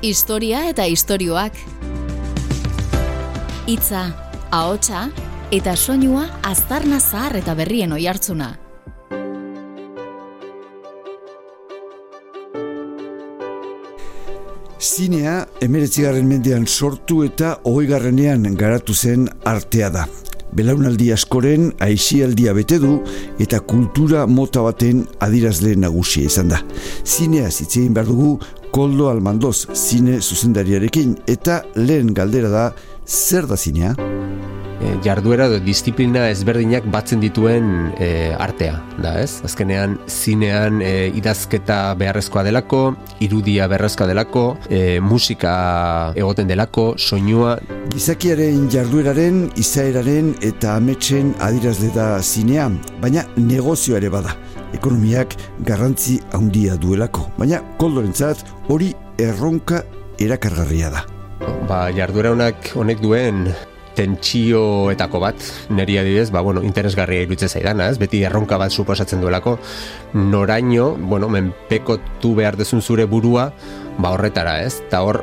Historia eta istorioak. Hitza, ahotsa eta soinua aztarna zahar eta berrien oihartzuna. Zinea, emeretzigarren mendean sortu eta hogeigarrenean garatu zen artea da. Belaunaldi askoren aixialdia bete du eta kultura mota baten adirazle nagusia izan da. Zinea zitzein behar dugu Koldo Almandoz zine zuzendariarekin eta lehen galdera da zer da zinea? e, jarduera edo disiplina ezberdinak batzen dituen e, artea, da ez? Azkenean zinean e, idazketa beharrezkoa delako, irudia beharrezkoa delako, e, musika egoten delako, soinua. Gizakiaren jardueraren, izaeraren eta ametsen adirazle da zinea, baina negozio ere bada. Ekonomiak garrantzi handia duelako, baina koldorentzat hori erronka erakargarria da. Ba, jarduera honak honek duen tentsioetako bat, neri adibidez, ba, bueno, interesgarria iruditzen zaidana, ez? Beti erronka bat suposatzen duelako, noraino, bueno, menpeko tu behar dezun zure burua, ba, horretara, ez? Ta hor,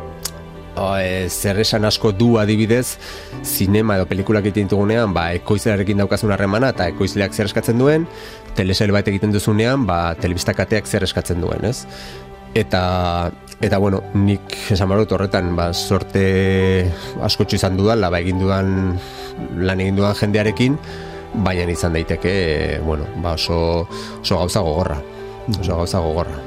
e, zer esan asko du adibidez, zinema edo pelikulak egiten ditugunean, ba, ekoizlearekin daukazun harremana, eta ekoizleak zer eskatzen duen, telesail bat egiten duzunean, ba, telebistakateak zer eskatzen duen, ez? Eta, Eta bueno, nik esan barut horretan, ba, sorte askotxo izan dudala, ba, egin dudan, lan egin dudan jendearekin, baina izan daiteke, bueno, ba, oso, oso gauza gogorra. Oso gauza gogorra.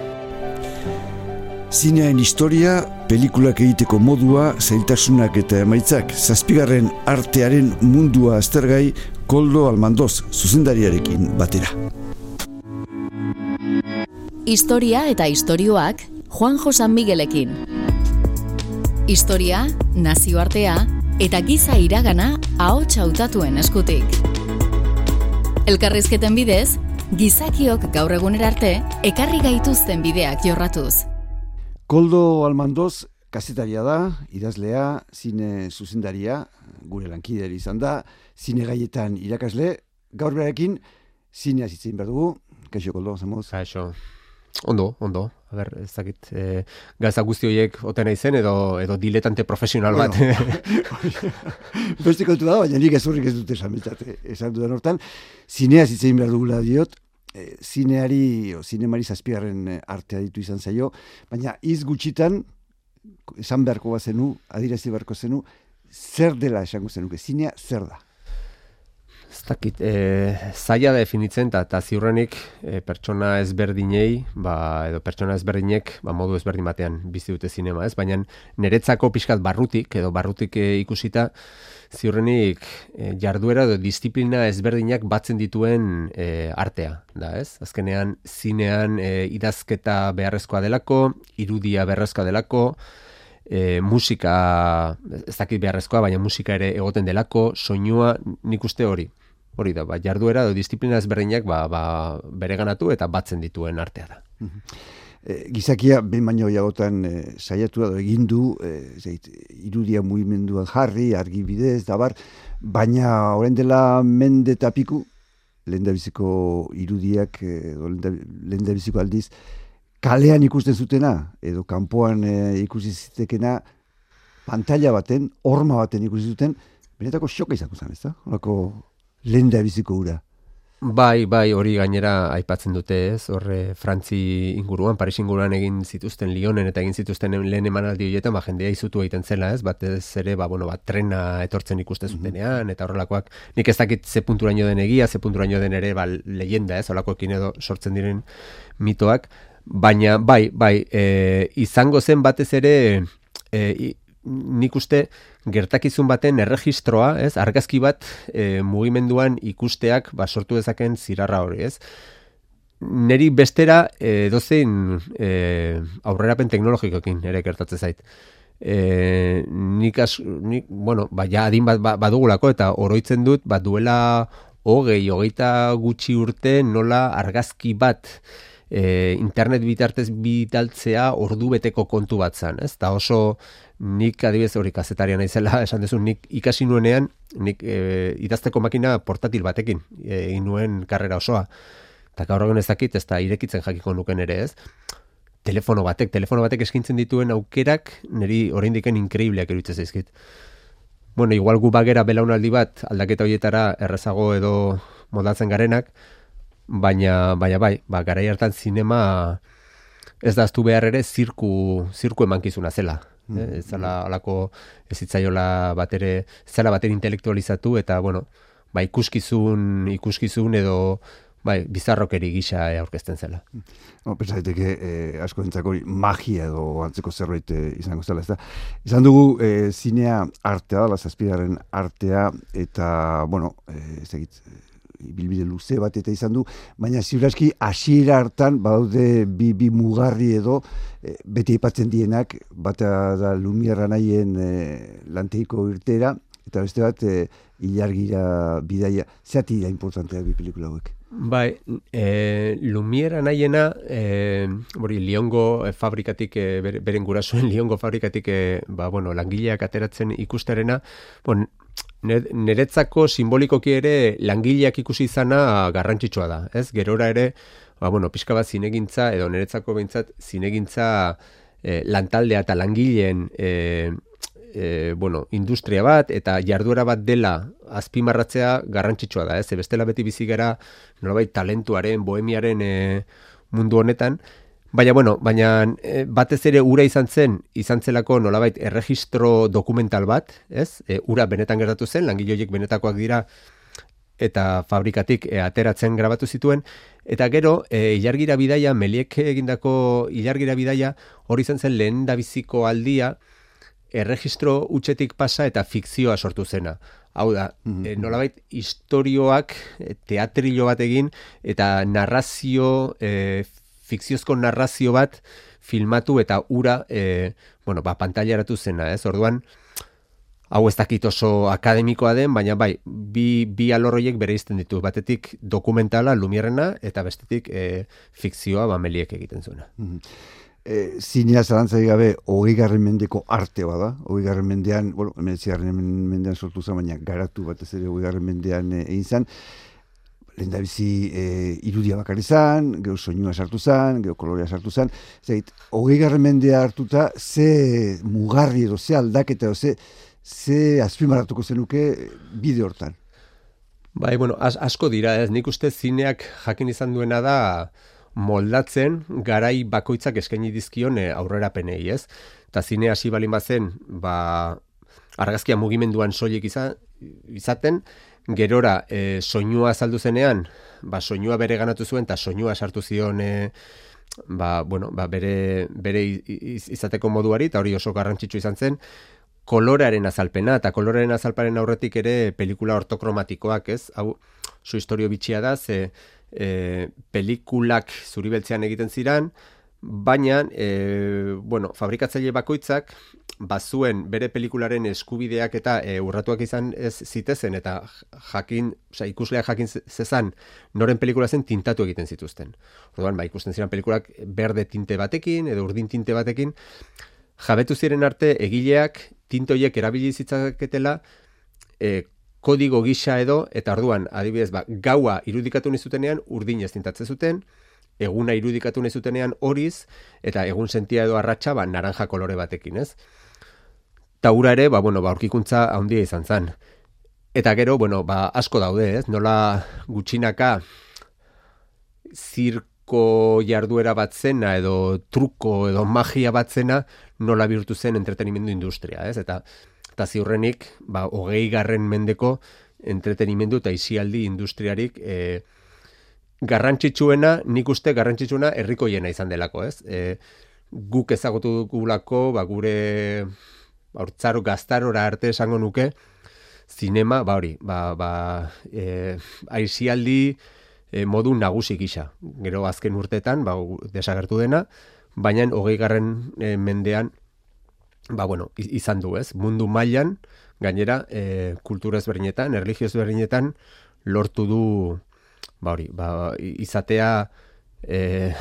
Zineaen historia, pelikulak egiteko modua, zailtasunak eta emaitzak, zazpigarren artearen mundua aztergai, koldo almandoz, zuzendariarekin batera. Historia eta istorioak Juan Josan Miguelekin. Historia, nazioartea eta giza iragana ahots hautatuen eskutik. Elkarrizketen bidez, gizakiok gaur egunera ekarri gaituzten bideak jorratuz. Koldo Almandoz kazetaria da, idazlea, zine zuzendaria, gure lankideri izan da, zine gaietan irakasle, gaur berarekin, zinea zitzen behar dugu, kaixo Koldo, zamoz? Kaixo, Ondo, ondo. A ber, ez dakit, e, gaza guzti horiek oten izen edo, edo diletante profesional bat. Bueno, Beste kontu da, baina nik ezurrik ez dute esan betzate, esan dudan hortan. Zinea zitzein behar dugula diot, e, zineari, o, zinemari zazpigarren eh, artea ditu izan zaio, baina iz gutxitan, esan beharko bat zenu, adirazi beharko zenu, zer dela esango zenuke, zinea zer da? Ez dakit, e, zaila definitzen, eta ziurrenik e, pertsona ezberdinei, ba, edo pertsona ezberdinek, ba, modu ezberdin batean bizi dute zinema, ez? Baina niretzako pixkat barrutik, edo barrutik e, ikusita, ziurrenik e, jarduera edo disiplina ezberdinak batzen dituen e, artea, da, ez? Azkenean, zinean e, idazketa beharrezkoa delako, irudia beharrezkoa delako, e, musika, ez dakit beharrezkoa, baina musika ere egoten delako, soinua, nik uste hori hori da, ba, jarduera edo disiplina ezberdinak ba, ba, bere ganatu eta batzen dituen artea da. E, gizakia, ben baino jagotan e, saiatu da egin du, e, zeit, irudia mugimenduan jarri, argi bidez, dabar, baina horren dela mende tapiku, lehen biziko irudiak, e, lehen biziko aldiz, kalean ikusten zutena, edo kanpoan e, ikusi zitekena, pantalla baten, horma baten ikusi zuten, benetako xoka izango zen, ez da? Horako lehen da biziko ura. Bai, bai, hori gainera aipatzen dute ez, horre Frantzi inguruan, Paris inguruan egin zituzten Lyonen eta egin zituzten lehen emanaldi horietan, ba, jendea izutu egiten zela ez, bat ez ere, ba, bueno, ba, trena etortzen ikuste mhm. zutenean, eta horrelakoak, nik ez dakit ze punturaino den egia, ze punturaino den ere, ba, leyenda ez, horrelakoekin edo sortzen diren mitoak, baina, bai, bai, e, izango zen batez ere, e, nik uste gertakizun baten erregistroa, ez, argazki bat e, mugimenduan ikusteak ba, sortu dezaken zirarra hori, ez. Neri bestera e, dozein e, aurrerapen teknologikokin ere gertatzen zait. E, nik, as, nik, bueno, ba, ja adin bat ba, badugulako eta oroitzen dut, bat duela hogei, hogeita gutxi urte nola argazki bat e, internet bitartez bitaltzea ordu beteko kontu bat zan, ez? Ta oso nik adibidez hori kazetaria naizela esan duzu nik ikasi nuenean nik e, idazteko makina portatil batekin egin nuen karrera osoa eta gaur egun ez dakit ez da irekitzen jakiko nuken ere ez telefono batek, telefono batek eskintzen dituen aukerak, niri oraindiken inkreibleak eruditzen zaizkit. Bueno, igual gu bagera belaunaldi bat aldaketa hoietara errezago edo moldatzen garenak, baina, baina bai, ba, garai hartan zinema ez da aztu behar ere zirku, zirku emankizuna zela. Mm. Eh, ez zela alako ez zitzaiola bat ere, zela bat intelektualizatu eta, bueno, ba, ikuskizun, ikuskizun edo bai, bizarrokeri gisa aurkezten zela. No, Pensa daiteke eh, asko entzako magia edo antzeko zerbait eh, izango zela, ez da. Izan dugu eh, zinea artea, la zazpidaren artea, eta, bueno, eh, ez egit, bilbide luze bat eta izan du, baina ziurazki hasiera hartan badaude bi, bi mugarri edo eh, beti ipatzen dienak, bata da Lumierra nahien e, lanteiko irtera, eta beste bat e, ilargira bidaia. Zerati da importantea bi pelikula hauek? Bai, e, Lumiera nahiena, e, bori, Liongo fabrikatik, e, beren gurasoen Liongo fabrikatik, e, ba, bueno, langileak ateratzen ikustarena, bon, niretzako simbolikoki ere langileak ikusi izana garrantzitsua da, ez? Gerora ere, ba, bueno, pixka bat zinegintza, edo niretzako behintzat zinegintza e, lantaldea eta langileen e, e, bueno, industria bat eta jarduera bat dela azpimarratzea garrantzitsua da, ez? E, bestela beti bizi gara nolabait talentuaren, bohemiaren e, mundu honetan, Baina, bueno, baina e, batez ere ura izan zen, izan zelako nolabait erregistro dokumental bat, ez? E, ura benetan gertatu zen, langiloiek benetakoak dira, eta fabrikatik e, ateratzen grabatu zituen, eta gero, e, ilargira bidaia, meliek egindako ilargira bidaia, hori izan zen lehen da biziko aldia, erregistro utxetik pasa eta fikzioa sortu zena. Hau da, mm -hmm. nolabait historioak eh, teatrilo bat egin eta narrazio, e, fikziozko narrazio bat filmatu eta ura, e, bueno, ba, pantailaratu zena, ez? Orduan, hau ez dakit oso akademikoa den, baina bai, bi, bi alorroiek bere izten ditu. Batetik dokumentala, lumierrena, eta bestetik e, fikzioa, ba, meliek egiten zuena. Mm e, zinea zalantzai gabe hogei garren mendeko arte bada, hogei garren mendean, bueno, emeletzi garren mendean sortu zen, baina garatu bat ez ere hogei garren mendean e, egin zen, lehen bizi e, irudia bakar izan, geho soinua sartu zen, geho kolorea sartu zen, zait, hogei garren mendea hartuta, ze mugarri edo, ze aldaketa edo, ze, ze azpimarratuko zenuke bide hortan. Bai, bueno, asko dira, ez nik uste zineak jakin izan duena da, moldatzen garai bakoitzak eskaini dizkion e, aurrerapenei, ez? Ta zine hasi balin bazen, ba argazkia mugimenduan soilik izaten, gerora e, soinua azaldu zenean, ba soinua bere ganatu zuen ta soinua sartu zion e, ba, bueno, ba, bere, bere izateko moduari, eta hori oso garrantzitsu izan zen, koloraren azalpena, eta koloraren azalparen aurretik ere pelikula ortokromatikoak, ez? Hau, su historio bitxia da, ze e, pelikulak zuribeltzean egiten ziran, baina, e, bueno, fabrikatzaile bakoitzak, bazuen bere pelikularen eskubideak eta e, urratuak izan ez zitezen, eta jakin, oza, ikusleak jakin zezan, noren pelikula zen tintatu egiten zituzten. Orduan, ba, ikusten ziren pelikulak berde tinte batekin, edo urdin tinte batekin, jabetu ziren arte egileak tintoiek erabili zitzaketela e, kodigo gisa edo, eta orduan, adibidez, ba, gaua irudikatu nezutenean urdin ez tintatzen zuten, eguna irudikatu nezutenean horiz, eta egun sentia edo arratsa ba, naranja kolore batekin, ez? Taura ere, ba, bueno, ba, aurkikuntza handia izan zen. Eta gero, bueno, ba, asko daude, ez? Nola gutxinaka zirko jarduera bat zena edo truko edo magia bat zena nola bihurtu zen entretenimendu industria, ez? Eta eta ziurrenik, ba, hogei garren mendeko entretenimendu eta isialdi industriarik e, garrantzitsuena, nik uste garrantzitsuena herrikoiena izan delako, ez? E, guk ezagutu dugulako, ba, gure haurtzaro gaztarora arte esango nuke, zinema, ba hori, ba, ba, e, aizialdi e, modu nagusi gisa. Gero azken urtetan, ba, desagertu dena, baina hogei garren e, mendean ba, bueno, izan du, ez? Mundu mailan gainera, e, kultura ezberdinetan, erlijio ezberdinetan, lortu du, ba, hori, ba, izatea, e,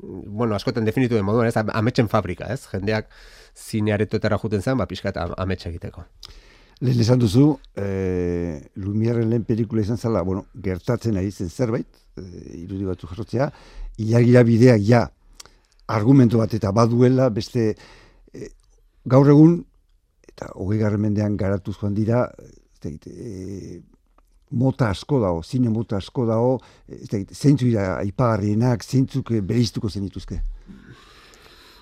bueno, askotan definitu den moduan, ez? Ametxen fabrika, ez? Jendeak zinearetoetara juten zen, ba, pixka eta ametxe egiteko. Lehen esan duzu, e, Lumierren lehen pelikula izan zala, bueno, gertatzen ari zen zerbait, e, irudi batzu jarrotzea, ilagira bideak ja argumentu bat eta baduela beste e, gaur egun eta hogei garren mendean garatuz joan dira e, mota asko dago, zine mota asko dago, zeintzu dira aipagarrienak, zeintzuk bereiztuko zen dituzke?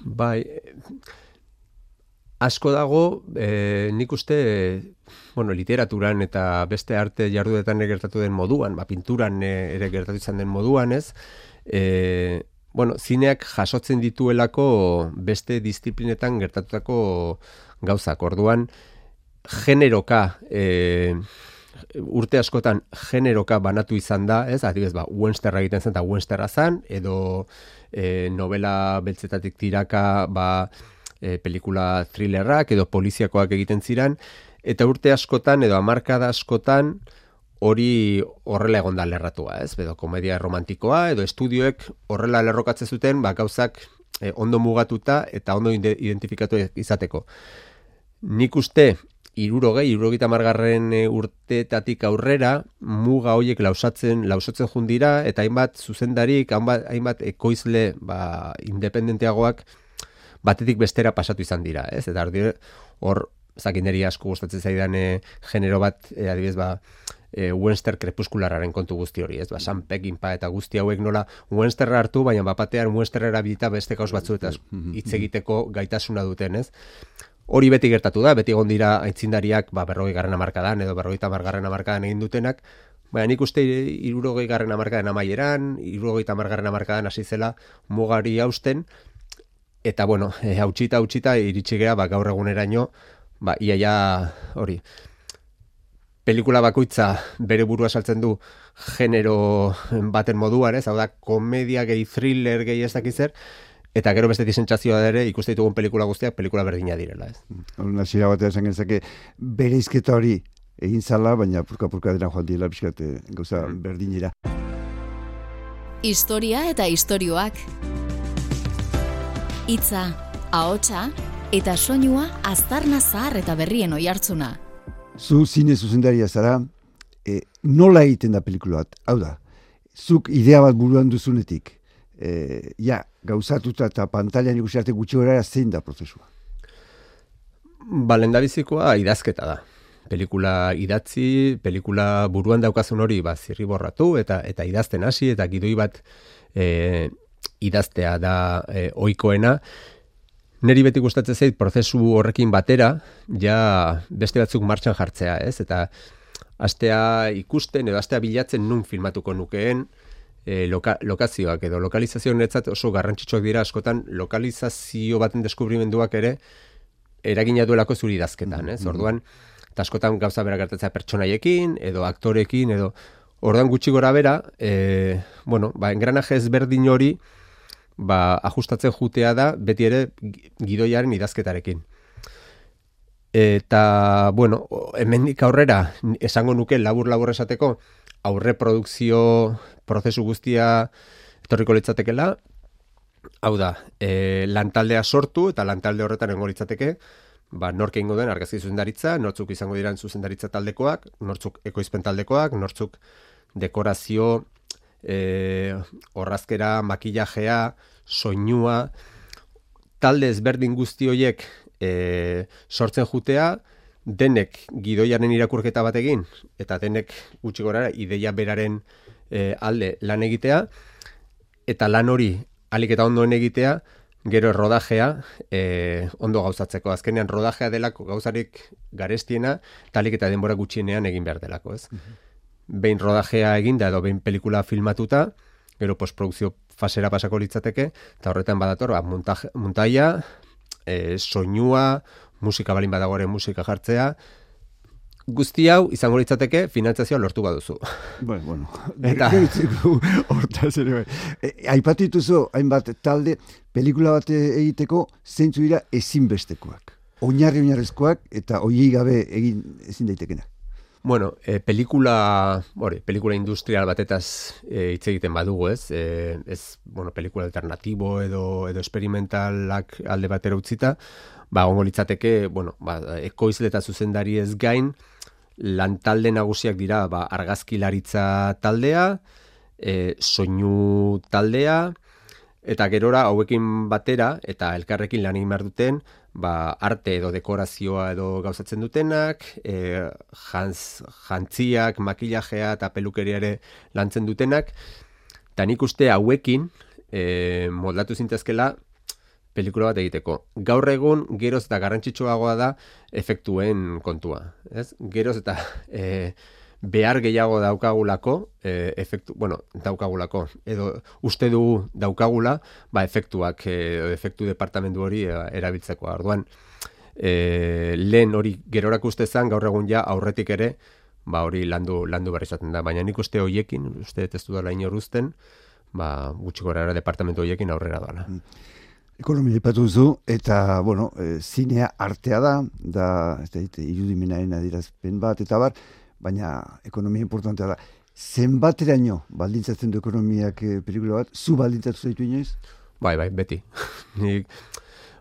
Bai, asko dago, e, nik uste, bueno, literaturan eta beste arte jarduetan gertatu den moduan, ba, pinturan ere gertatu izan den moduan, ez? E, bueno, zineak jasotzen dituelako beste disiplinetan gertatutako gauzak. Orduan, generoka, e, urte askotan generoka banatu izan da, ez? Adibez, ba, Wensterra egiten zen, eta Wensterra zan, edo e, novela beltzetatik tiraka, ba, e, pelikula thrillerrak, edo poliziakoak egiten ziran, eta urte askotan, edo amarkada askotan, hori horrela egon da lerratua, ez? Edo komedia romantikoa, edo estudioek horrela lerrokatze zuten, ba, gauzak e, ondo mugatuta eta ondo identifikatu izateko. Nik uste, irurogei, irurogita margarren e, urtetatik aurrera, muga hoiek lausatzen, lausotzen jundira, eta hainbat zuzendarik, hainbat, hainbat ekoizle ba, independenteagoak batetik bestera pasatu izan dira, ez? Eta hor, zakineri asko gustatzen zaidan e, genero bat, e, adibidez, ba, e, Wenster krepuskulararen kontu guzti hori, ez? Ba, San Pekinpa eta guzti hauek nola Wensterra hartu, baina bapatean Wensterra erabilita beste kauz batzu eta hitz egiteko gaitasuna duten, ez? Hori beti gertatu da, beti egon dira aitzindariak, ba, berrogei garren amarkadan, edo berrogei tamargarren amarkadan egin dutenak, baina nik uste irurogei garren amarkadan amaieran, irurogei tamargarren amarkadan hasi zela mugari hausten, eta bueno, e, hautsita, hautsita, iritsi gea, ba, gaur eguneraino, ba, iaia hori, pelikula bakoitza bere burua saltzen du genero baten moduan, ez? Hau da, komedia gehi, thriller gehi ez dakizer, Eta gero beste disentzazioa ere ikuste ditugun pelikula guztiak pelikula berdina direla, ez? Hona zira batea esan gentzake, bere izketa hori egin zala, baina purka-purka dira joan dira bizkate gauza mm. berdinera. Historia eta istorioak. Itza, ahotsa eta soinua aztarna zahar eta berrien oi hartzuna. Zu zine zuzendaria zara, e, nola egiten da pelikula bat? Hau da, zuk idea bat buruan duzunetik, e, ja, gauzatuta eta pantailan ikusi arte gutxi gara zein da prozesua? Ba, lendabizikoa idazketa da. Pelikula idatzi, pelikula buruan daukazun hori ba, zirri borratu eta eta idazten hasi eta gidoi bat e, idaztea da e, oikoena. Neri beti gustatzen zait prozesu horrekin batera, ja beste batzuk martxan jartzea, ez? Eta astea ikusten edo astea bilatzen nun filmatuko nukeen, e, loka, lokazioak edo lokalizazio netzat oso garrantzitsuak dira askotan lokalizazio baten deskubrimenduak ere eragina duelako zuri dazketan, ez? Mm-hmm. Orduan, eta askotan gauza bera gertatzea pertsonaiekin edo aktorekin edo orduan gutxi gora bera, e, bueno, ba, engranaje ezberdin hori ba, ajustatzen jutea da beti ere gidoiaren idazketarekin. Eta, bueno, hemendik aurrera, esango nuke labur-labur esateko, aurre produkzio prozesu guztia etorriko litzatekela, hau da, e, lantaldea sortu eta lantalde horretan engo litzateke, ba, norke ingo den argazki zuzendaritza, nortzuk izango diran zuzendaritza taldekoak, nortzuk ekoizpen taldekoak, nortzuk dekorazio, e, horrazkera, makillajea, soinua, talde ezberdin guzti horiek e, sortzen jutea, denek gidoiaren irakurketa bat egin, eta denek gutxi gora ideia beraren e, alde lan egitea, eta lan hori alik eta ondoen egitea, gero rodajea e, ondo gauzatzeko. Azkenean rodajea delako gauzarik garestiena, talik eta denbora gutxienean egin behar delako, ez? Mm Behin rodajea eginda edo behin pelikula filmatuta, gero postprodukzio fasera pasako litzateke, eta horretan badator, ba, muntaia, e, soinua, musika balin badagoaren musika jartzea, guzti hau izango litzateke finantzazioa lortu baduzu. Bueno, bueno. Eta hortaz ere bai. E, aipatituzu hainbat talde pelikula bat egiteko zeintzu dira ezinbestekoak. Oinarri oinarrezkoak eta hoiei gabe egin ezin daitekenak. Bueno, e, pelikula, hori, pelikula industrial batetaz e, hitz egiten badugu, ez? E, ez, bueno, pelikula alternatibo edo edo experimentalak alde batera utzita, ba, ongo litzateke, bueno, ba, ekoizle eta zuzendari ez gain, lantalde nagusiak dira ba, argazkilaritza taldea, e, soinu taldea, Eta gerora hauekin batera eta elkarrekin lan egin behar duten, ba, arte edo dekorazioa edo gauzatzen dutenak, e, jantz, jantziak, makillajea eta pelukeriare lantzen dutenak, eta nik uste hauekin e, moldatu zintezkela pelikula bat egiteko. Gaur egun geroz eta garrantzitsuagoa da efektuen kontua. Ez? Geroz eta e, behar gehiago daukagulako, e, efektu, bueno, daukagulako, edo uste dugu daukagula, ba, efektuak, e, efektu departamentu hori e, erabiltzeko. Orduan, e, lehen hori gerorak uste zen, gaur egun ja aurretik ere, ba, hori landu, landu barri izaten da. Baina nik uste hoiekin, uste testu dela inoruzten, ba, gutxi gora departamentu hoiekin aurrera doala. Mm. Ekonomia ipatu zu, eta, bueno, e, zinea artea da, da, ez da, irudimenaren adirazpen bat, eta bar, baina ekonomia importantea da. Zenbateraino baldintzatzen du ekonomiak e, pelikula bat, zu baldintzatu zaitu inoiz? Bai, bai, beti. Nik,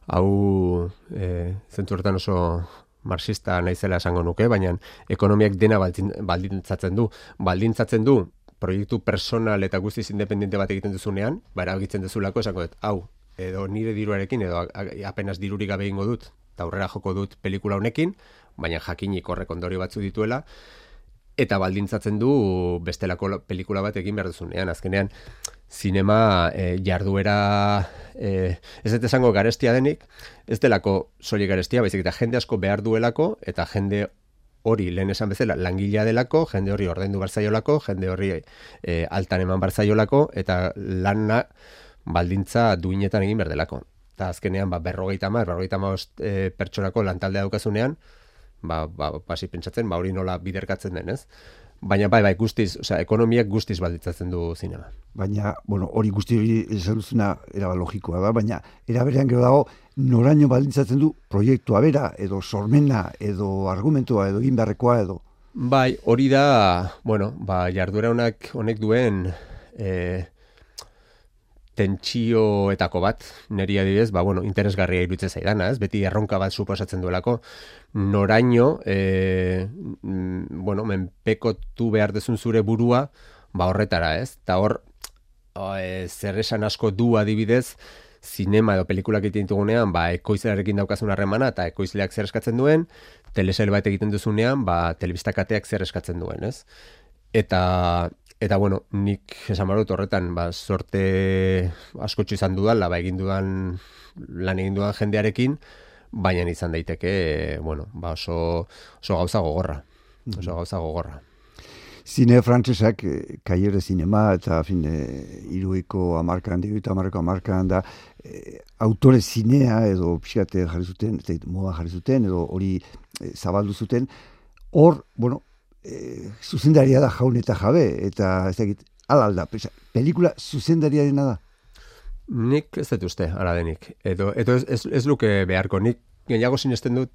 hau, e, zentu oso marxista naizela esango nuke, baina ekonomiak dena baldintzatzen du. Baldintzatzen du, proiektu personal eta guztiz independente bat egiten duzunean, bara egitzen duzulako, esango dut, hau, edo nire diruarekin, edo apenas dirurik gabe ingo dut, eta aurrera joko dut pelikula honekin, baina jakinik horrek ondorio batzu dituela, eta baldintzatzen du bestelako pelikula bat egin behar duzunean. Azkenean, zinema e, jarduera e, ez dut esango garestia denik, ez delako soli garestia, baizik eta jende asko behar duelako, eta jende hori lehen esan bezala langilea delako, jende hori ordaindu barzaiolako, jende hori e, altan eman barzaiolako, eta lana baldintza duinetan egin berdelako. Eta azkenean, ba, berrogeita mar, berrogeita mar e, pertsonako lantaldea daukazunean, ba, ba, pasi pentsatzen, ba, hori nola biderkatzen den, ez? Baina bai, bai, guztiz, osea, ekonomiak guztiz balditzatzen du zinema. Baina, bueno, hori guzti hori esan duzuna eraba logikoa da, baina eraberean gero dago, noraino balditzatzen du proiektua bera, edo sormena, edo argumentua, edo egin beharrekoa, edo... Bai, hori da, bueno, ba, jarduera honak honek duen, eh, tentsioetako bat, neri adibidez, ba, bueno, interesgarria iruditzen zaidana, ez? Beti erronka bat suposatzen duelako, noraino, e, bueno, menpekotu behar dezun zure burua, ba, horretara, ez? Ta hor, e, zer esan asko du adibidez, zinema edo pelikulak egiten dugunean, ba, ekoizlearekin daukazun harremana, eta ekoizleak zer eskatzen duen, telesail bat egiten duzunean, ba, telebistakateak zer eskatzen duen, ez? Eta, Eta bueno, nik esan barut horretan, ba, sorte askotxo izan dudan, laba egin dudan, lan egin dudan jendearekin, baina izan daiteke, bueno, ba, oso, oso gauza gogorra. Oso mm-hmm. gauza gogorra. Zine frantzesak, eh, kaiere zinema, eta fin, eh, iruiko amarkan, diruita amarko amarkan, da, eh, autore zinea, edo pixate jarri zuten, eta moda jarri zuten, edo hori eh, zabaldu zuten, hor, bueno, e, zuzendaria da jaun eta jabe, eta ez dakit, ala alda, pelikula zuzendariarena da? Nik ez dut uste, ala denik. Edo, edo ez, ez, ez luke beharko, nik gehiago sinesten dut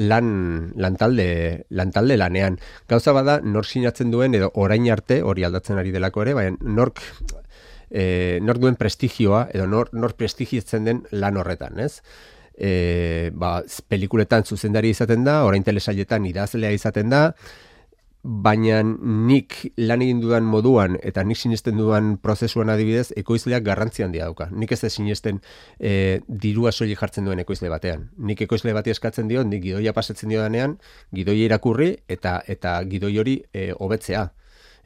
lan, lantalde, lantalde lanean. Gauza bada, nor sinatzen duen, edo orain arte, hori aldatzen ari delako ere, baina nork, e, nork duen prestigioa, edo nor, nor prestigietzen den lan horretan, ez? E, ba, pelikuletan zuzendari izaten da, orain telesailetan idazlea izaten da, baina nik lan egin dudan moduan eta nik sinesten dudan prozesuan adibidez ekoizleak garrantzi handia dauka. Nik ez da sinesten e, dirua soilik jartzen duen ekoizle batean. Nik ekoizle bati eskatzen dio, nik gidoia pasatzen dio danean, gidoia irakurri eta eta gidoi hori e, hobetzea.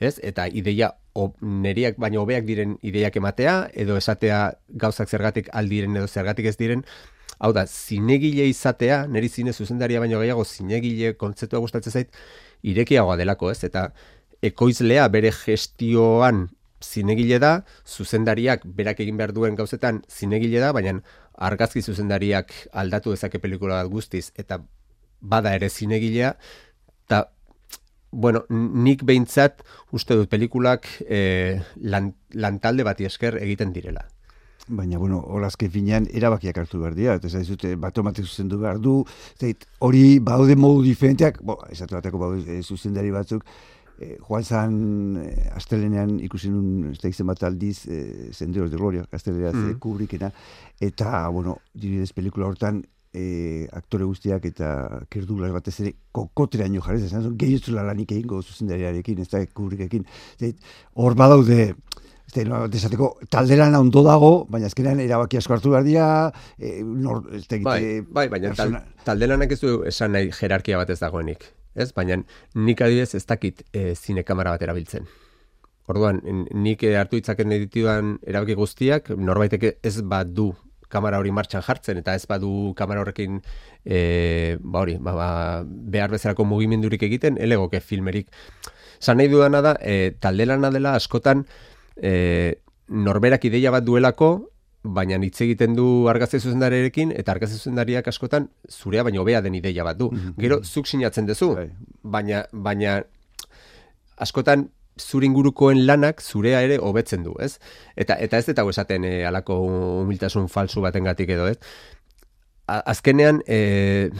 Ez? Eta ideia neriak baina hobeak diren ideiak ematea edo esatea gauzak zergatik aldiren edo zergatik ez diren Hau da, zinegile izatea, neri zine zuzendaria baino gehiago zinegile kontzeptua gustatzen zait, irekiagoa delako, ez? Eta ekoizlea bere gestioan zinegile da, zuzendariak berak egin behar duen gauzetan zinegile da, baina argazki zuzendariak aldatu dezake pelikula bat guztiz, eta bada ere zinegilea, eta, bueno, nik behintzat uste dut pelikulak e, lantalde bati esker egiten direla. Baina, bueno, horazke finean erabakiak hartu behar dira, eta zaizute bat zuzendu behar du, zait, hori baude modu diferenteak, bo, esatu bateko baude e, zuzendari batzuk, e, joan zan e, astelenean ikusi nun, ez da izan bat aldiz, e, Senderos de Gloria, astelenean mm. kubrikena, eta, bueno, diridez pelikula hortan, e, aktore guztiak eta kirdular batez ere kokoteraino jarrez, esan zuen, gehiutzula lanik egingo zuzendariarekin, ez da kubrikekin. Hor badaude, Este, no, desateko, talderan ondo dago, baina azkenean erabaki asko hartu behar dira, e, nor, este, bai, bai, baina persona... taldelanak ez du esan nahi jerarkia bat ez dagoenik. Ez? Baina nik adibidez ez dakit e, zine kamera bat erabiltzen. Orduan, nik hartu itzaken edituan erabaki guztiak, norbaitek ez bat du kamera hori martxan jartzen, eta ez badu kamera horrekin e, ba hori, ba, ba, behar bezalako mugimendurik egiten, elegoke filmerik. Zan nahi dudana da, e, taldelana dela askotan e, norberak ideia bat duelako, baina hitz egiten du argazte zuzendarekin, eta argazte zuzendariak askotan zurea baino bea den ideia bat du. Mhm. Gero, zuk sinatzen duzu, bai. baina, baina askotan zure ingurukoen lanak zurea ere hobetzen du, ez? Eta eta ez eta esaten e, eh, alako humiltasun falsu batengatik edo, ez? azkenean e,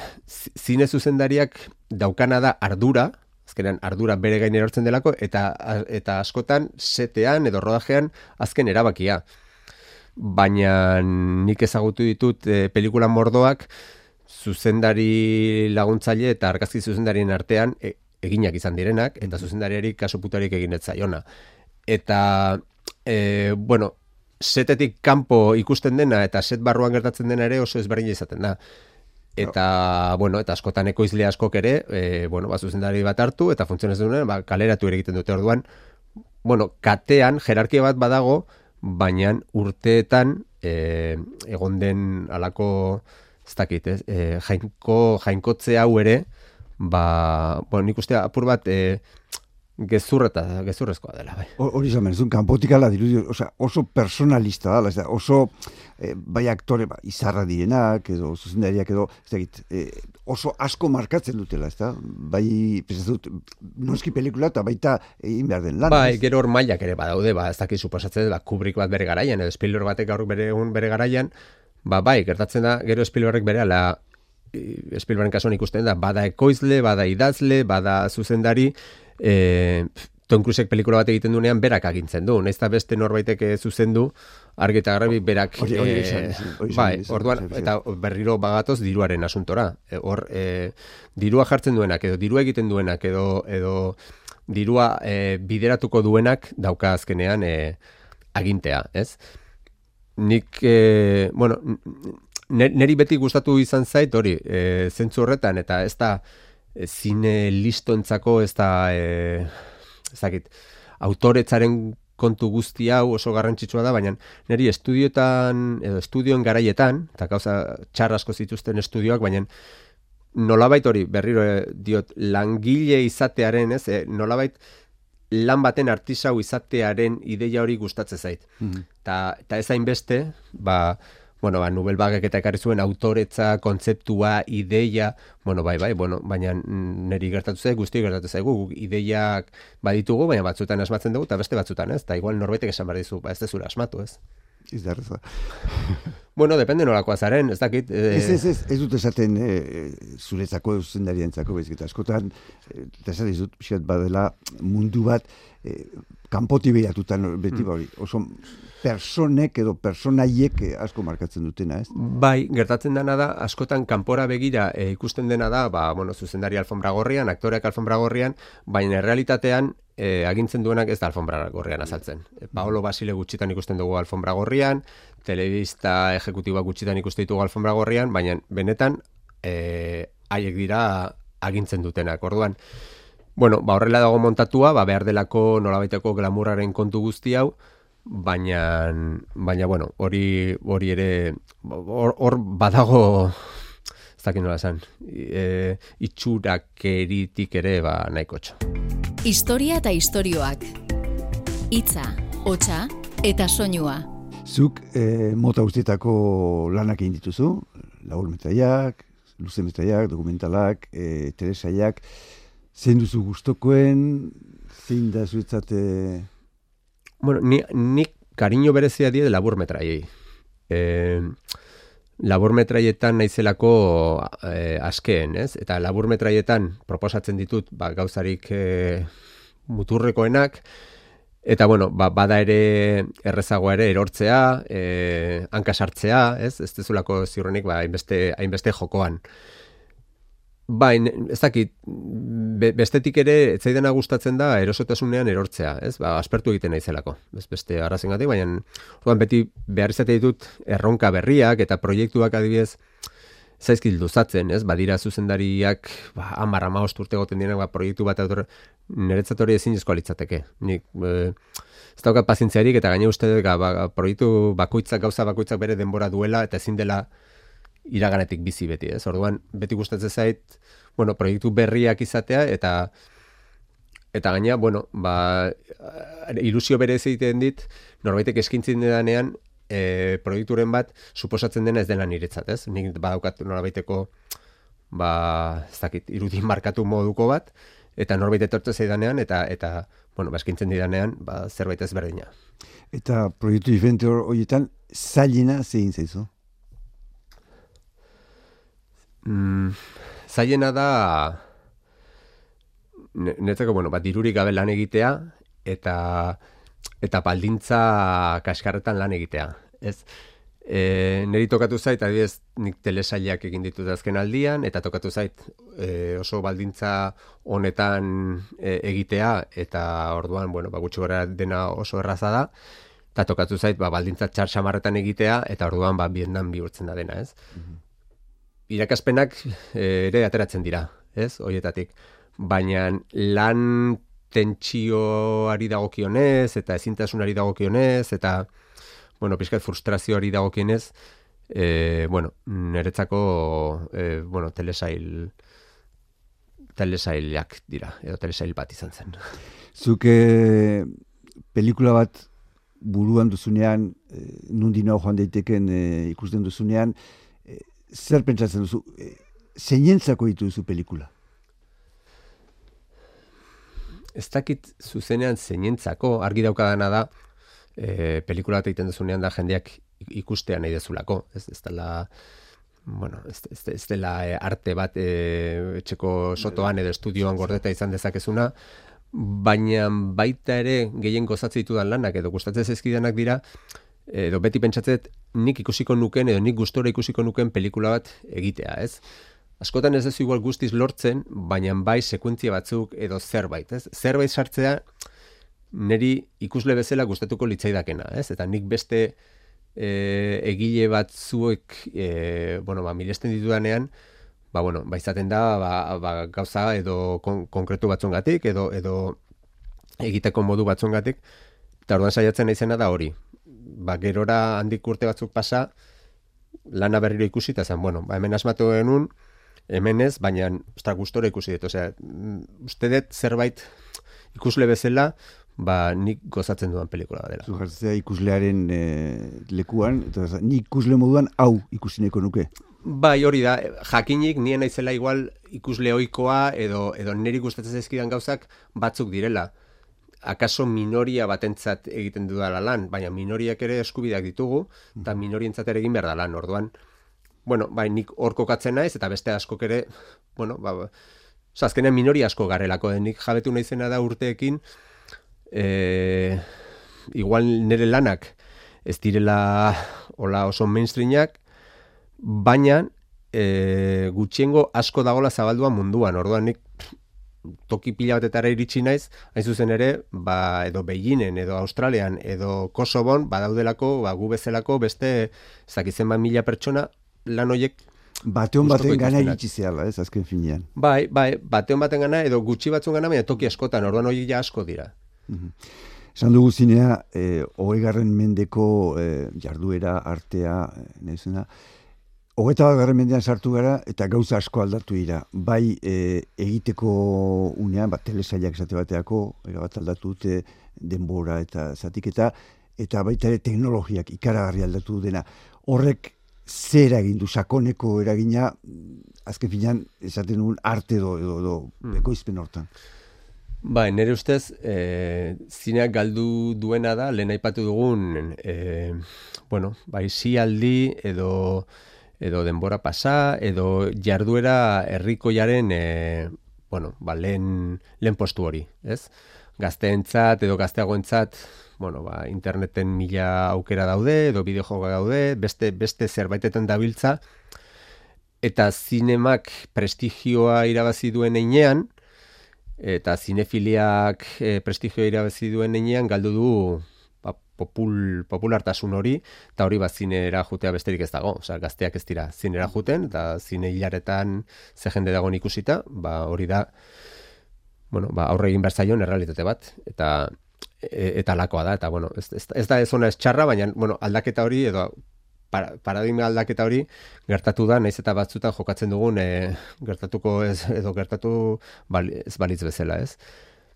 zine zuzendariak daukana da ardura, azkenean ardura bere gain erortzen delako eta eta askotan setean edo rodajean azken erabakia. Baina nik ezagutu ditut e, pelikulan mordoak zuzendari laguntzaile eta argazki zuzendarien artean e, eginak izan direnak, eta zuzendariari kaso putarik egin etzaiona. Eta, e, bueno, setetik kanpo ikusten dena eta set barruan gertatzen dena ere oso ezberdin izaten da. Eta, bueno, eta askotan ekoizle askok ere, e, bueno, ba, zuzendari bat hartu, eta funtzionez duen, ba, kaleratu ere egiten dute orduan. Bueno, katean, jerarkia bat badago, baina urteetan e, egon den alako, ez dakit, ez, e, jainko, jainkotze hau ere, ba, bueno, nik uste apur bat e, gezurreta, gezurrezkoa dela, bai. Hori zaman, ez kanpotik ala dirudi, oza, oso personalista da, oso e, bai aktore ba, izarra direnak, edo zuzendariak edo, ez da, e, oso asko markatzen dutela, ez da, bai, dut, noski pelikula eta baita egin behar den lan. Bai, gero hor mailak ere badaude, ba, ez dakit suposatzen, ba, kubrik bat bere garaian, edo Spielberg batek gaur bere, bere garaian, ba, bai, gertatzen da, gero Spielbergek bere ala, Spielbergen kasuan ikusten da, bada ekoizle, bada idazle, bada zuzendari, e, Tom Cruisek pelikula bat egiten duenean berak agintzen du, nahiz beste norbaitek zuzendu, argi eta garbi berak e, bai, orduan, eta berriro bagatoz diruaren asuntora. Hor, e, dirua jartzen duenak, edo dirua egiten duenak, edo, edo dirua e, bideratuko duenak dauka azkenean e, agintea, ez? Nik, e, bueno, neri beti gustatu izan zait hori, e, zentzu horretan, eta ez da e, zine listoentzako ez da, e, ez dakit, autoretzaren kontu guzti hau oso garrantzitsua da, baina neri estudioetan, edo estudioen garaietan, eta gauza txarrasko zituzten estudioak, baina nolabait hori, berriro e, diot, langile izatearen, ez, e, nolabait lan baten artisau izatearen ideia hori gustatzen zait. Mm -hmm. Ta, ta ez hainbeste, ba, bueno, ba, Nubel Bagek eta ekarri zuen autoretza, kontzeptua, ideia, bueno, bai, bai, bueno, baina niri gertatu zaigu, guzti gertatu zaigu, ideiak baditugu, baina batzutan asmatzen dugu, eta beste batzutan, ez? Eta igual norbaitek esan behar dizu, ba, ez dezura asmatu, ez? Izdarreza. Bueno, depende nolakoa zaren, ez dakit. Eh... Ez, ez, ez, ez dut esaten e, zuretzako, zuzendarientzako, bezik eta askotan, e, eta ez dut, badela mundu bat, e, kanpoti behatutan beti mm. hori, oso personek edo personaiek asko markatzen dutena, ez? Bai, gertatzen dena da, askotan kanpora begira e, ikusten dena da, ba, bueno, zuzendari alfombra gorrian, aktoreak alfombra gorrian, baina realitatean e, agintzen duenak ez da alfombra gorrian azaltzen. E, Paolo Basile gutxitan ikusten dugu alfombra gorrian, telebista ejecutiba gutxitan ikusten ditugu alfombra gorrian, baina benetan e, haiek dira agintzen dutenak. Orduan, bueno, ba, horrela dago montatua, ba, behar delako nolabaiteko glamurraren kontu guzti hau, baina baina bueno, hori hori ere hor, badago ez dakit nola esan e, itxurak eritik ere ba nahiko txo. Historia eta istorioak Itza, hotsa eta soinua Zuk e, mota guztietako lanak egin dituzu, laur metaiak, luze metaiak, dokumentalak, e, telesaiak, zein duzu gustokoen, zein da zuetzate Bueno, ni, ni kariño berezia die labur metraiei. E, labur metraietan naizelako e, askeen, ez? Eta labur metraietan proposatzen ditut ba, gauzarik e, muturrekoenak, Eta, bueno, ba, bada ere errezagoa ere erortzea, e, hankasartzea, ez? Ez dezulako ziurrenik, ba, hainbeste, hainbeste jokoan. Ba, ez dakit, bestetik ere, ez zaidena gustatzen da, erosotasunean erortzea, ez? Ba, aspertu egiten naizelako, ez beste arrazen gatik, baina, beti behar izate ditut erronka berriak eta proiektuak adibidez, zaizkil duzatzen, ez? Badira zuzendariak, ba, amar, ama urte goten dira, ba, proiektu bat autor, niretzat hori ezin jezko alitzateke. Nik, e, ez daukat pazientziarik, eta gaine uste dut, ba, proiektu bakoitzak, gauza bakoitzak bere denbora duela, eta ezin dela iraganetik bizi beti, ez? Orduan, beti gustatzen zait, bueno, proiektu berriak izatea, eta eta gaina, bueno, ba, ilusio bere egiten dit, norbaitek eskintzen dedanean, e, proiekturen bat suposatzen dena ez dela niretzat, ez? Nik badaukat norabaiteko ba, ez dakit, irudin markatu moduko bat eta norbait etortze zaidanean eta eta bueno, ba eskintzen didanean, ba zerbait ezberdina. Eta proiektu diferente horietan zailena zein zaizu? Mm, zailena da netzako, bueno, bat dirurik gabe lan egitea eta eta baldintza kaskarretan lan egitea. Ez, e, neri tokatu zait, adibidez, nik telesailak egin ditut azken aldian, eta tokatu zait e, oso baldintza honetan e, egitea, eta orduan, bueno, ba, gutxi gara dena oso erraza da, eta tokatu zait, ba, baldintza txarxamarretan egitea, eta orduan, ba, biendan bihurtzen da dena, ez? Mm Irakaspenak ere ateratzen dira, ez? Hoietatik. Baina lan tentsioari dagokionez eta ezintasunari dagokionez eta bueno, pizkat frustrazioari dagokienez, eh bueno, noretzako eh bueno, telesail telesailak dira edo telesail bat izan zen. Zuke pelikula bat buruan duzunean, e, nundi joan daiteken e, ikusten duzunean, e, zer pentsatzen duzu? E, zeinentzako dituzu pelikula? Ez dakit zuzenean zeinentzako argi daukadana da e, pelikula bat egiten duzunean da jendeak ikustean nahi dezulako, ez, ez dela bueno, ez, ez, ez dela e, arte bat e, etxeko sotoan edo estudioan gordeta izan dezakezuna, baina baita ere gehien gozatzen ditudan lanak edo gustatzen zezkidanak dira, edo beti pentsatzet nik ikusiko nuken edo nik gustora ikusiko nuken pelikula bat egitea, ez? Askotan ez ez igual guztiz lortzen, baina bai sekuentzia batzuk edo zerbait, ez? Zerbait sartzea niri ikusle bezala gustatuko litzaidakena, ez? Eta nik beste e, egile batzuek e, bueno, ba, miresten ditudanean, ba, bueno, ba, izaten da, ba, ba, gauza edo kon, konkretu batzungatik, edo, edo egiteko modu batzungatik, eta orduan saiatzen naizena da hori. Ba, gerora handik urte batzuk pasa, lana berriro ikusi, eta zen, bueno, ba, hemen asmatu genuen, hemen ez, baina usta gustora ikusi dut, osea, mm, uste dut zerbait ikusle bezala, ba, nik gozatzen duan pelikula dela. Zuhartzea ikuslearen e, lekuan, eta nik ikusle moduan hau ikusineko nuke. Bai, hori da, jakinik nien naizela igual ikusle ohikoa edo edo niri gustatzen zaizkidan gauzak batzuk direla. Akaso minoria batentzat egiten dudala lan, baina minoriak ere eskubideak ditugu, eta minorientzat ere egin behar da lan, orduan bueno, bai, nik hor kokatzen naiz, eta beste askok ere, bueno, ba, ba azkenean minori asko garelako, nik jabetu naizena da urteekin, e, igual nire lanak ez direla hola oso mainstreamak, baina e, gutxiengo asko dagola zabaldua munduan, orduan nik toki pila batetara iritsi naiz, hain zuzen ere, ba, edo Beijingen, edo Australian, edo Kosovon, badaudelako, ba, gu bezalako, beste, zakizen ba mila pertsona, lan horiek Bateon baten gana iritsi zehala, ez, azken finean. Bai, bai, bateon baten gana, edo gutxi batzun gana, baina toki askotan, orduan hori ja asko dira. Mhm. Esan dugu zinea, e, garren mendeko e, jarduera, artea, e, nahizuna, hogeta bat garren mendean sartu gara, eta gauza asko aldatu dira. Bai, e, egiteko unean, bat telesailak esate bateako, bat aldatu dute denbora eta zatiketa, eta baita ere teknologiak ikaragarri aldatu dena. Horrek zer egin du sakoneko eragina azken finean esaten duen arte edo edo, edo hmm. ekoizpen hortan. Ba, nire ustez, e, zineak galdu duena da, lehen aipatu dugun, e, bueno, bai, aldi edo, edo denbora pasa, edo jarduera herriko jaren, e, bueno, ba, lehen, lehen postu hori, ez? gazteentzat edo gazteagoentzat, bueno, ba, interneten mila aukera daude, edo bideojoga daude, beste, beste zerbaitetan dabiltza, eta zinemak prestigioa irabazi duen einean, eta zinefiliak e, prestigioa irabazi duen einean, galdu du ba, popul, populartasun hori, eta hori bat zinera jutea besterik ez dago, Osea, gazteak ez dira zinera juten, eta zine hilaretan ze jende dagoen ikusita, ba, hori da, bueno, ba, aurre egin berzaion errealitate bat, eta eta lakoa da, eta bueno, ez, ez, ez da ez ona ez txarra, baina bueno, aldaketa hori edo para, paradigma aldaketa hori gertatu da, naiz eta batzutan jokatzen dugun e, gertatuko ez, edo gertatu bali, ez balitz bezala, ez?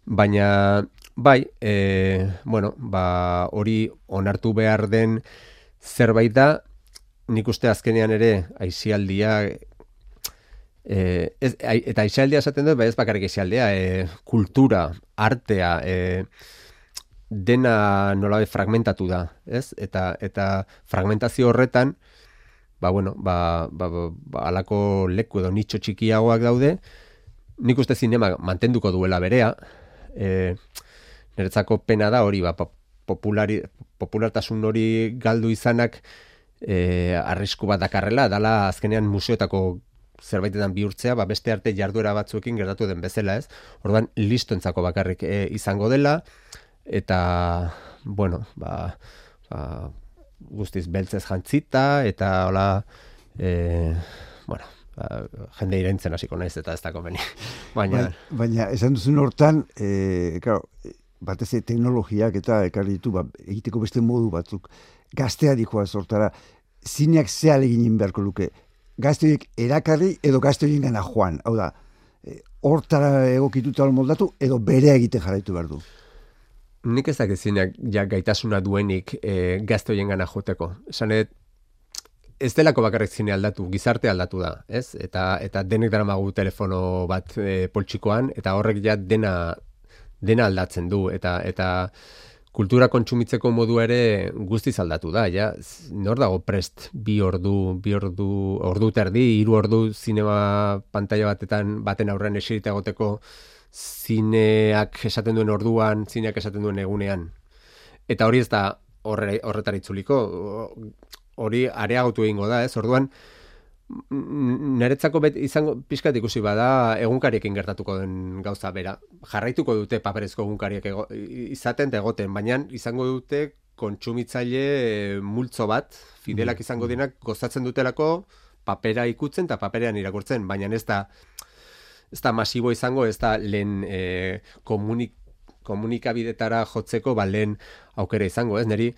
Baina, bai, e, bueno, ba, hori onartu behar den zerbait da, nik uste azkenean ere aizialdia e, ez, eta aizialdia esaten dut, bai ez bakarrik aizialdia, e, kultura, artea, e, dena nolabe fragmentatu da, ez? Eta eta fragmentazio horretan ba bueno, ba, ba, ba, ba alako leku edo nitxo txikiagoak daude. Nik uste zinema mantenduko duela berea. E, niretzako pena da hori ba populari, populartasun hori galdu izanak e, arrisku bat dakarrela, dala azkenean museoetako zerbaitetan bihurtzea, ba beste arte jarduera batzuekin gertatu den bezala, ez? Orduan listoentzako bakarrik e, izango dela eta bueno, ba, ba guztiz beltzez jantzita eta hola e, bueno, ba, jende irentzen hasiko naiz eta ez da komeni. Baina baina esan duzun hortan, eh claro, batez teknologiak eta ekarri ditu ba, egiteko beste modu batzuk. Gaztea dikoa sortara zineak ze alegin beharko luke? Gazteek erakarri edo gazteekin gana joan? Hau da e, hortara egokituta moldatu edo bere egite jarraitu behar du nik ez dakit zineak ja gaitasuna duenik e, gazte hoien gana joteko. Esan ez delako bakarrik zine aldatu, gizarte aldatu da, ez? Eta, eta denek dara magu telefono bat e, poltsikoan, eta horrek ja dena, dena aldatzen du, eta eta kultura kontsumitzeko modu ere guztiz aldatu da, ja, nor dago prest bi ordu, bi ordu, ordu terdi, hiru ordu zinema pantalla batetan baten aurrean esirita goteko zineak esaten duen orduan, zineak esaten duen egunean. Eta hori ez da horre, horretar itzuliko, hori areagotu egingo da, ez? Orduan, niretzako bet izango pixkat ikusi bada egunkariekin gertatuko den gauza bera. Jarraituko dute paperezko egunkariek izaten da egoten, baina izango dute kontsumitzaile multzo bat, fidelak mm. izango denak gozatzen dutelako papera ikutzen eta paperean irakurtzen, baina ez da ez da masibo izango, ez da lehen e, komunik, komunikabidetara jotzeko ba lehen aukera izango, ez? Niri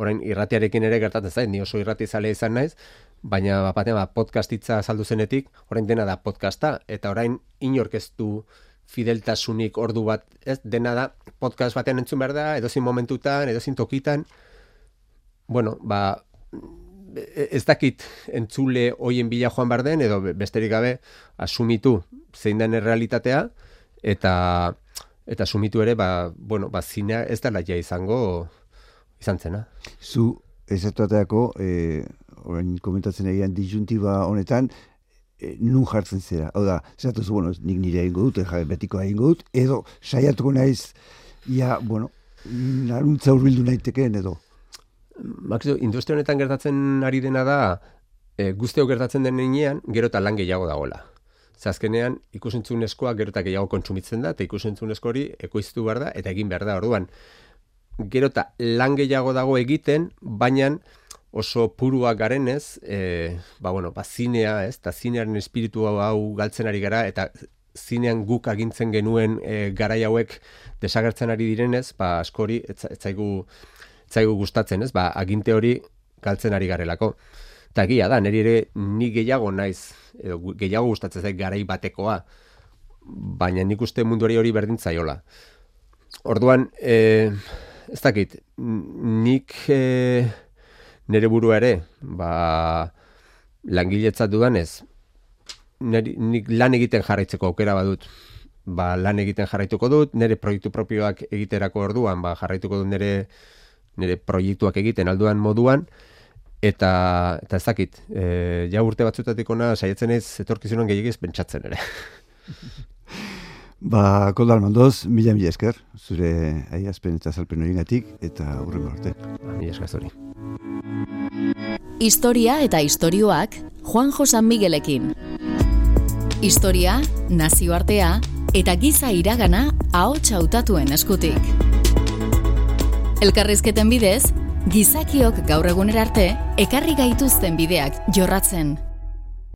orain irratiarekin ere gertatzen zait, ni oso irrati zale izan naiz, baina bapatean ba, podcastitza saldu zenetik, orain dena da podcasta, eta orain inorkeztu fideltasunik ordu bat, ez? Dena da podcast batean entzun behar da, edozin momentutan, edozin tokitan, bueno, ba, ez dakit entzule hoien bila joan bar den edo besterik gabe asumitu zein den errealitatea eta eta asumitu ere ba bueno ba zinea ez da laia izango izan zena. Zu ezatuateako eh orain komentatzen egin disjuntiba honetan e, nun jartzen zera. Hau da zu bueno nik nire eingo dut ja betiko eingo dut edo saiatuko naiz ja bueno naruntza hurbildu naitekeen edo Maxio, industria honetan gertatzen ari dena da, e, guzteo gertatzen den nenean, gero eta lan gehiago dagoela. Zazkenean, ikusentzun eskoa gero eta gehiago kontsumitzen da, eta ikusentzun hori ekoiztu behar da, eta egin behar da, orduan. Gero eta lan gehiago dago egiten, baina oso purua garenez, e, ba, bueno, ba, zinea, ez, eta zinearen espiritu hau galtzen ari gara, eta zinean guk agintzen genuen e, garai hauek desagertzen ari direnez, ba, askori, etzaigu, zaigu gustatzen, ez? Ba, aginte hori galtzen ari garelako. Eta egia da, niri ere ni gehiago naiz, edo gehiago gustatzen zait garai batekoa, baina nik uste munduari hori berdin zaiola. Orduan, e, ez dakit, nik e, nire burua ere, ba, langiletzat dudanez, nik lan egiten jarraitzeko aukera badut, ba, lan egiten jarraituko dut, nire proiektu propioak egiterako orduan, ba, jarraituko dut nire nire proiektuak egiten alduan moduan, eta, eta ez dakit, e, ja urte batzutatik ona saiatzen ez etorkizunan gehiagiz pentsatzen ere. Ba, Koldo mandoz, mila mila esker, zure aiazpen eta zalpen hori eta hurren gorte. Ba, mila esker zori. Historia eta istorioak Juan Josan Miguelekin. Historia, nazioartea eta giza iragana ahots hautatuen eskutik. Elkarrizketen bidez, gizakiok gaur egunera arte ekarri gaituzten bideak jorratzen.